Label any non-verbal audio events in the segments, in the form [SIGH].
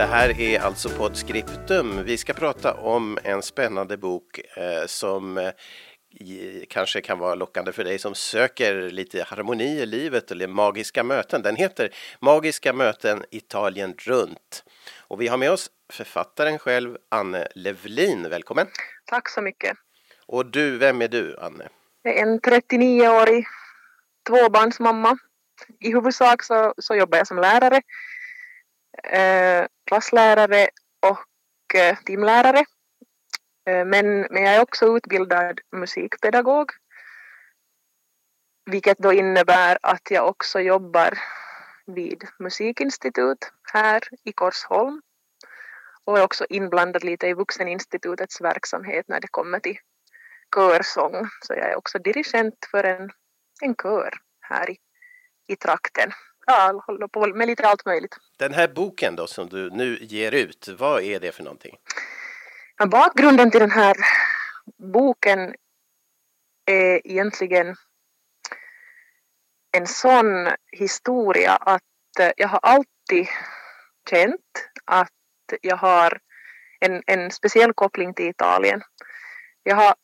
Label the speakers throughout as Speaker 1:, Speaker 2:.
Speaker 1: Det här är alltså Podscriptum. Vi ska prata om en spännande bok eh, som eh, kanske kan vara lockande för dig som söker lite harmoni i livet eller magiska möten. Den heter Magiska möten Italien runt. Och vi har med oss författaren själv, Anne Levlin. Välkommen!
Speaker 2: Tack så mycket!
Speaker 1: Och du, vem är du, Anne?
Speaker 2: Jag är en 39-årig tvåbarnsmamma. I huvudsak så, så jobbar jag som lärare, klasslärare och eh, timlärare. Eh, men, men jag är också utbildad musikpedagog. Vilket då innebär att jag också jobbar vid musikinstitut här i Korsholm. Och är också inblandad lite i Vuxeninstitutets verksamhet när det kommer till körsång. Så jag är också dirigent för en, en kör här i, i trakten. Ja, håller på med lite allt möjligt.
Speaker 1: Den här boken då som du nu ger ut, vad är det för någonting?
Speaker 2: bakgrunden till den här boken är egentligen en sån historia att jag har alltid känt att jag har en, en speciell koppling till Italien. Jag har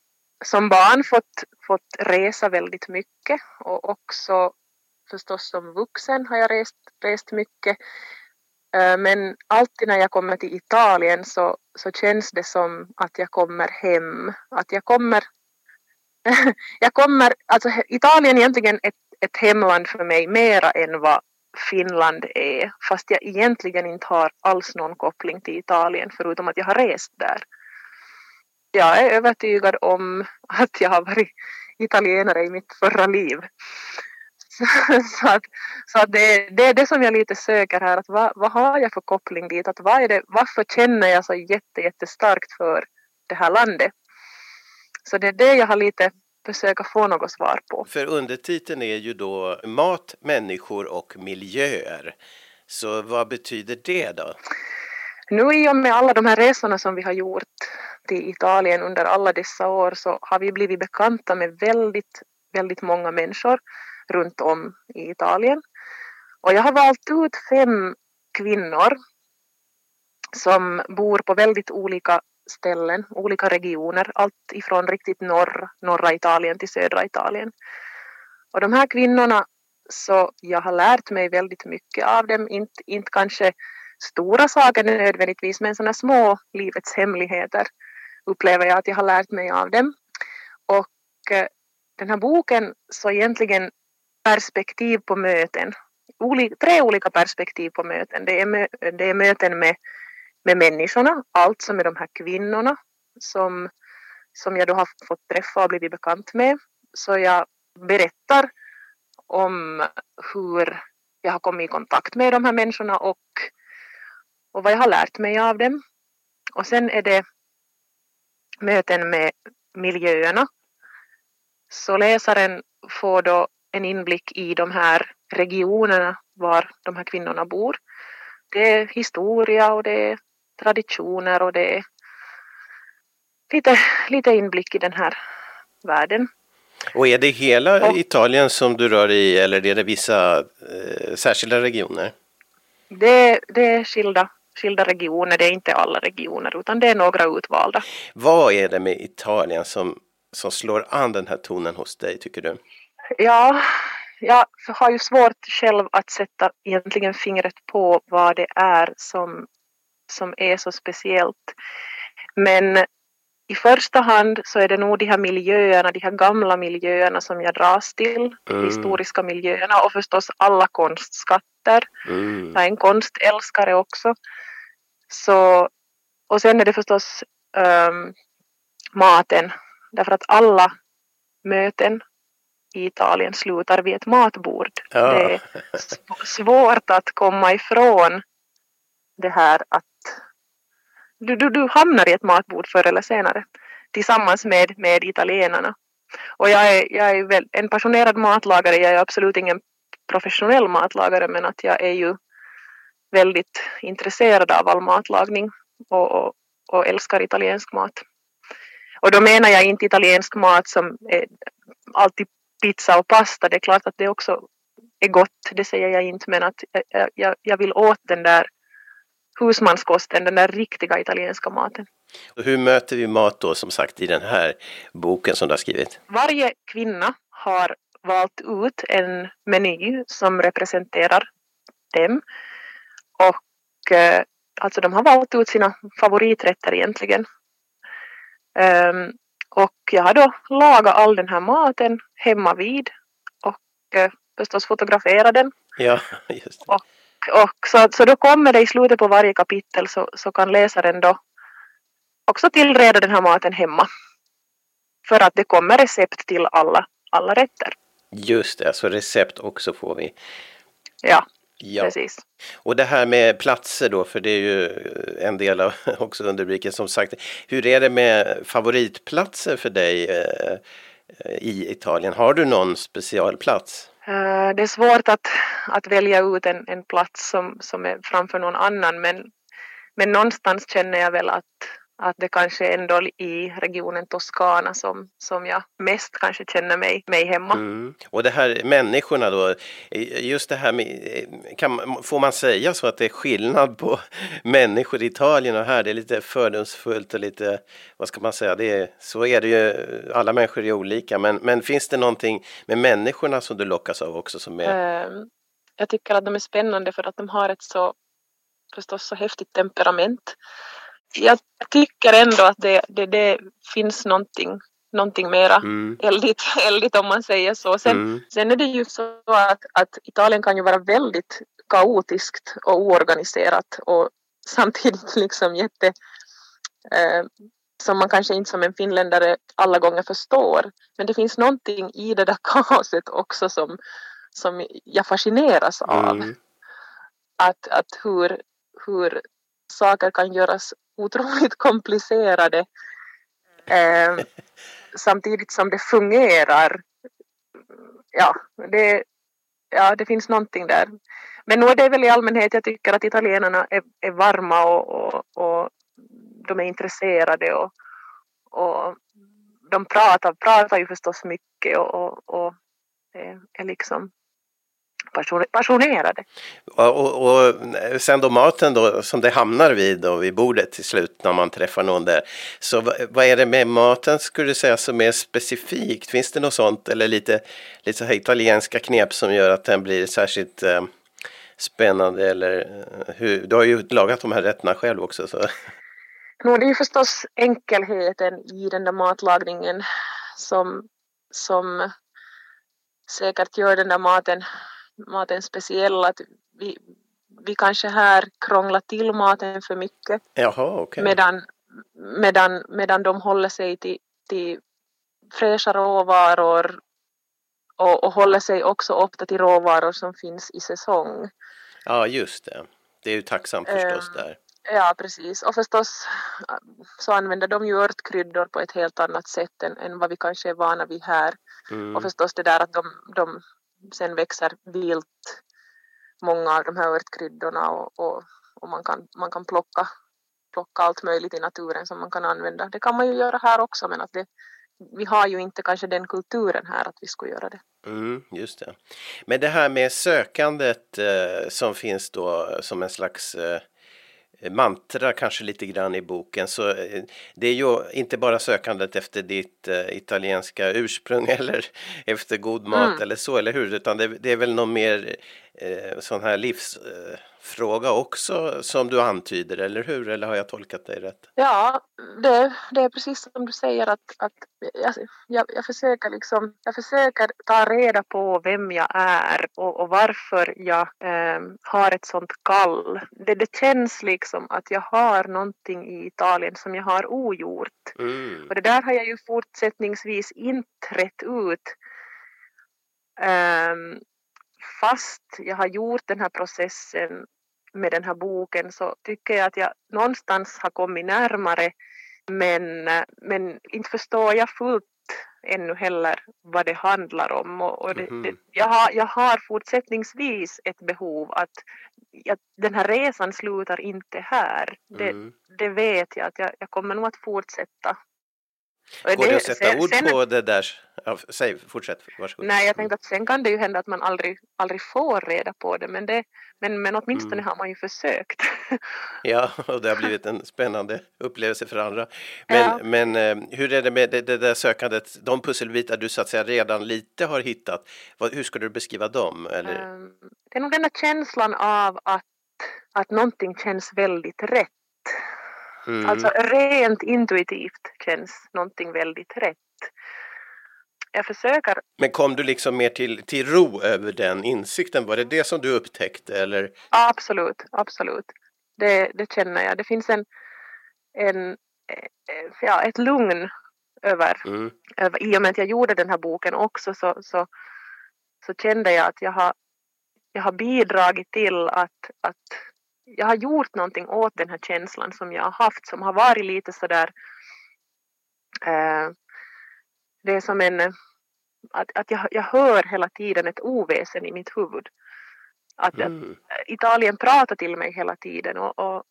Speaker 2: som barn fått, fått resa väldigt mycket och också förstås som vuxen har jag rest, rest mycket. Eh, men alltid när jag kommer till Italien så, så känns det som att jag kommer hem. Att jag kommer... [LAUGHS] jag kommer alltså Italien är egentligen ett, ett hemland för mig mera än vad Finland är. Fast jag egentligen inte har alls någon koppling till Italien förutom att jag har rest där. Jag är övertygad om att jag har varit italienare i mitt förra liv. [LAUGHS] så att, så att det, det, är det som jag lite söker här, att vad, vad har jag för koppling dit? Att vad är det, varför känner jag så jätte, jättestarkt för det här landet? Så det är det jag har lite försöka få något svar på.
Speaker 1: För undertiteln är ju då mat, människor och miljöer. Så vad betyder det då?
Speaker 2: Nu i och med alla de här resorna som vi har gjort till Italien under alla dessa år så har vi blivit bekanta med väldigt, väldigt många människor runt om i Italien. Och jag har valt ut fem kvinnor som bor på väldigt olika ställen, olika regioner, allt ifrån riktigt norr, norra Italien till södra Italien. Och de här kvinnorna, så jag har lärt mig väldigt mycket av dem, inte, inte kanske stora saker nödvändigtvis, men sådana små livets hemligheter upplever jag att jag har lärt mig av dem. Och eh, den här boken så egentligen perspektiv på möten. Oli, tre olika perspektiv på möten. Det är, mö, det är möten med, med människorna, alltså med de här kvinnorna som, som jag då har fått träffa och blivit bekant med. Så jag berättar om hur jag har kommit i kontakt med de här människorna och, och vad jag har lärt mig av dem. Och sen är det möten med miljöerna. Så läsaren får då en inblick i de här regionerna var de här kvinnorna bor. Det är historia och det är traditioner och det är lite, lite inblick i den här världen.
Speaker 1: Och är det hela och, Italien som du rör i eller är det vissa eh, särskilda regioner?
Speaker 2: Det, det är skilda, skilda regioner, det är inte alla regioner utan det är några utvalda.
Speaker 1: Vad är det med Italien som, som slår an den här tonen hos dig tycker du?
Speaker 2: Ja, jag har ju svårt själv att sätta egentligen fingret på vad det är som, som är så speciellt. Men i första hand så är det nog de här miljöerna, de här gamla miljöerna som jag dras till, mm. historiska miljöerna och förstås alla konstskatter. Mm. Jag är en konstälskare också. Så, och sen är det förstås um, maten, därför att alla möten i Italien slutar vid ett matbord. Ja. Det är svårt att komma ifrån det här att du, du, du hamnar i ett matbord förr eller senare tillsammans med, med italienarna. Och jag är, jag är väl en passionerad matlagare, jag är absolut ingen professionell matlagare men att jag är ju väldigt intresserad av all matlagning och, och, och älskar italiensk mat. Och då menar jag inte italiensk mat som är alltid pizza och pasta, det är klart att det också är gott, det säger jag inte, men att jag, jag, jag vill åt den där husmanskosten, den där riktiga italienska maten.
Speaker 1: Och hur möter vi mat då som sagt i den här boken som du har skrivit?
Speaker 2: Varje kvinna har valt ut en meny som representerar dem och eh, alltså de har valt ut sina favoriträtter egentligen. Um, och jag har då lagat all den här maten hemma vid och eh, förstås fotograferat den.
Speaker 1: Ja, [LAUGHS] just det.
Speaker 2: Och, och så, så då kommer det i slutet på varje kapitel så, så kan läsaren då också tillreda den här maten hemma. För att det kommer recept till alla, alla rätter.
Speaker 1: Just det, så recept också får vi.
Speaker 2: Ja,
Speaker 1: Ja.
Speaker 2: precis.
Speaker 1: Och det här med platser då, för det är ju en del av [LAUGHS] också underrubriken som sagt. Hur är det med favoritplatser för dig eh, i Italien? Har du någon specialplats?
Speaker 2: Eh, Det är svårt att, att välja ut en, en plats som, som är framför någon annan men, men någonstans känner jag väl att, att det kanske är ändå i regionen Toscana som, som jag mest kanske känner mig, mig hemma.
Speaker 1: Mm. Och det här människorna då, just det här med, kan, får man säga så att det är skillnad på människor i Italien och här? Det är lite fördomsfullt och lite, vad ska man säga, det är, så är det ju, alla människor är olika, men, men finns det någonting med människorna som du lockas av också som är
Speaker 2: Eh, Jag tycker att de är spännande för att de har ett så förstås så häftigt temperament. Jag tycker ändå att det, det, det finns någonting, någonting mera
Speaker 1: Mm.
Speaker 2: eldigt, [LAUGHS] eldigt om man säger så. Sen,
Speaker 1: Mm.
Speaker 2: sen är det ju så att, att Italien kan ju vara väldigt kaotiskt och oorganiserat och [LAUGHS] samtidigt liksom jätte eh, som man kanske inte som en finländare alla gånger förstår. Men det finns någonting i det där [LAUGHS] kaoset också som, som jag fascineras av.
Speaker 1: Mm.
Speaker 2: Att, att hur, hur saker kan göras otroligt [LAUGHS] komplicerade eh, samtidigt som det fungerar. Ja det, ja, det finns någonting där. Men nu är det väl i allmänhet, jag tycker att italienarna är, är varma och, och, och de är intresserade och, och de pratar, pratar ju förstås mycket och, och, och eh, är, liksom passionerade.
Speaker 1: Och, och, och sen då maten då som det hamnar vid då vid bordet till slut när man träffar någon där. Så vad, vad är det med maten skulle du säga som är specifikt? Finns det något sånt eller lite, lite så här italienska knep som gör att den blir särskilt eh, spännande eller eh, hur? Du har ju lagat de här rätterna själv också så.
Speaker 2: No, det är ju förstås enkelheten i den där matlagningen som, som säkert gör den där maten, maten speciell. Att vi, vi kanske här krånglar till maten för mycket
Speaker 1: Jaha, okej.
Speaker 2: medan, medan, medan de håller sig till, till fräscha råvaror och, och håller sig också ofta till råvaror som finns i säsong.
Speaker 1: Ja, just det. Det är ju tacksamt förstås
Speaker 2: Ehm,
Speaker 1: där.
Speaker 2: Ja, precis. Och förstås så använder de ju örtkryddor på ett helt annat sätt än, än vad vi kanske är vana vid här.
Speaker 1: Mm.
Speaker 2: Och förstås det där att de, de sen växer vilt, många av de här örtkryddorna och, och, och man, kan, man kan plocka, plocka allt möjligt i naturen som man kan använda. Det kan man ju göra här också men att det, vi har ju inte kanske den kulturen här att vi skulle göra det.
Speaker 1: Mm, just det. Men det här med sökandet eh, som finns då som en slags eh, mantra kanske lite grann i boken så eh, det är ju inte bara sökandet efter ditt eh, italienska ursprung [LAUGHS] eller efter god mat
Speaker 2: Mm.
Speaker 1: eller så, eller hur? Utan det, det är väl någon mer eh, sån här livsfråga fråga också som du antyder, eller hur? Eller har jag tolkat dig rätt?
Speaker 2: Ja, det, det är precis som du säger att, att jag, jag, jag, försöker liksom, jag försöker ta reda på vem jag är och, och varför jag eh, har ett sånt kall. Det, det känns liksom att jag har någonting i Italien som jag har ogjort.
Speaker 1: Mm.
Speaker 2: Och det där har jag ju fortsättningsvis inte rätt ut. Ehm, fast jag har gjort den här processen med den här boken så tycker jag att jag någonstans har kommit närmare men, men inte förstår jag fullt ännu heller vad det handlar om. Och, och det,
Speaker 1: Mhm.
Speaker 2: det, jag, har, jag har fortsättningsvis ett behov att jag, den här resan slutar inte här. Det,
Speaker 1: Mm.
Speaker 2: det vet jag att jag, jag kommer nog att fortsätta.
Speaker 1: Går det, det att sätta sen, ord sen, på det där? Ja, säg, fortsätt, varsågod.
Speaker 2: Nej, jag tänkte att sen kan det ju hända att man aldrig, aldrig får reda på det, men, det, men, men åtminstone mm. har man ju försökt. [LAUGHS]
Speaker 1: ja, och det har blivit en spännande upplevelse för andra. Men, ja. men eh, hur är det med det, det, där sökandet, de pusselbitar du så att säga redan lite har hittat, vad, hur skulle du beskriva dem? Eller? Um,
Speaker 2: det är nog den där känslan av att, att någonting känns väldigt rätt Mm. Alltså rent intuitivt känns någonting väldigt rätt. Jag försöker.
Speaker 1: Men kom du liksom mer till, till ro över den insikten? Var det det som du upptäckte eller?
Speaker 2: Absolut, absolut. Det, det känner jag. Det finns en, en eh, ja, ett lugn över, mm. över, i och med att jag gjorde den här boken också så, så, så kände jag att jag har, jag har bidragit till att, att jag har gjort någonting åt den här känslan som jag har haft som har varit lite sådär eh, det är som en att, att jag, jag hör hela tiden ett oväsen i mitt huvud. Att, mm. att Italien pratar till mig hela tiden och, och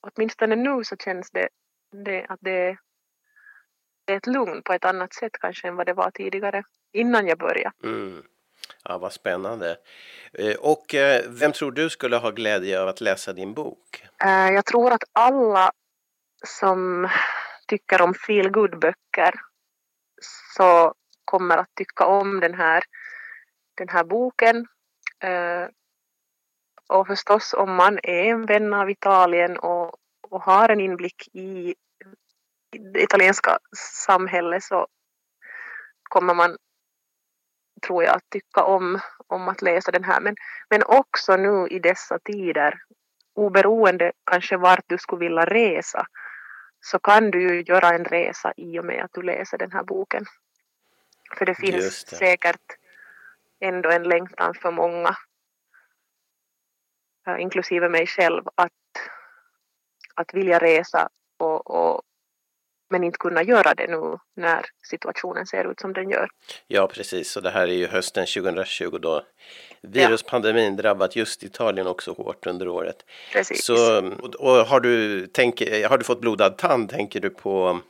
Speaker 2: åtminstone nu så känns det, det att det, det är ett lugn på ett annat sätt kanske än vad det var tidigare innan jag började.
Speaker 1: Mm. Ja, vad spännande. Eh, och eh, vem tror du skulle ha glädje av att läsa din bok?
Speaker 2: Eh, jag tror att alla som tycker om feel böcker så kommer att tycka om den här, den här boken. Och förstås om man är en vän av Italien och, och har en inblick i det italienska samhället så kommer man tror jag, att tycka om, om att läsa den här. Men, men också nu i dessa tider, oberoende kanske vart du skulle vilja resa, så kan du ju göra en resa i och med att du läser den här boken. För det finns det. säkert ändå en längtan för många, inklusive mig själv, att, att vilja resa och, och men inte kunna göra det nu när situationen ser ut som den gör.
Speaker 1: Ja, precis. Och det här är ju hösten 2020 då viruspandemin ja. drabbat just Italien också hårt under året.
Speaker 2: Precis.
Speaker 1: Så, och har, du, tänk, har du fått blodad tand, tänker du på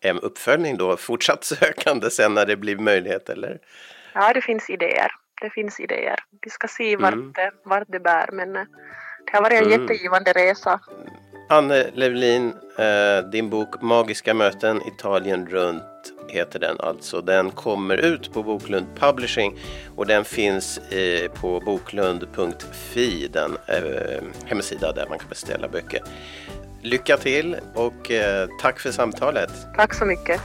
Speaker 1: en uppföljning då, fortsatt [LAUGHS] sökande sen när det blir möjlighet eller?
Speaker 2: Ja, det finns idéer. Det finns idéer. Vi ska se vart, mm. det, vart det bär, men eh, det har varit en mm. jättegivande resa.
Speaker 1: Anne Levlin, eh, din bok Magiska möten Italien runt heter den alltså. Den kommer ut på Boklund Publishing och den finns på boklund.fi, den eh, hemsida där man kan beställa böcker. Lycka till och eh, tack för samtalet.
Speaker 2: Tack så mycket.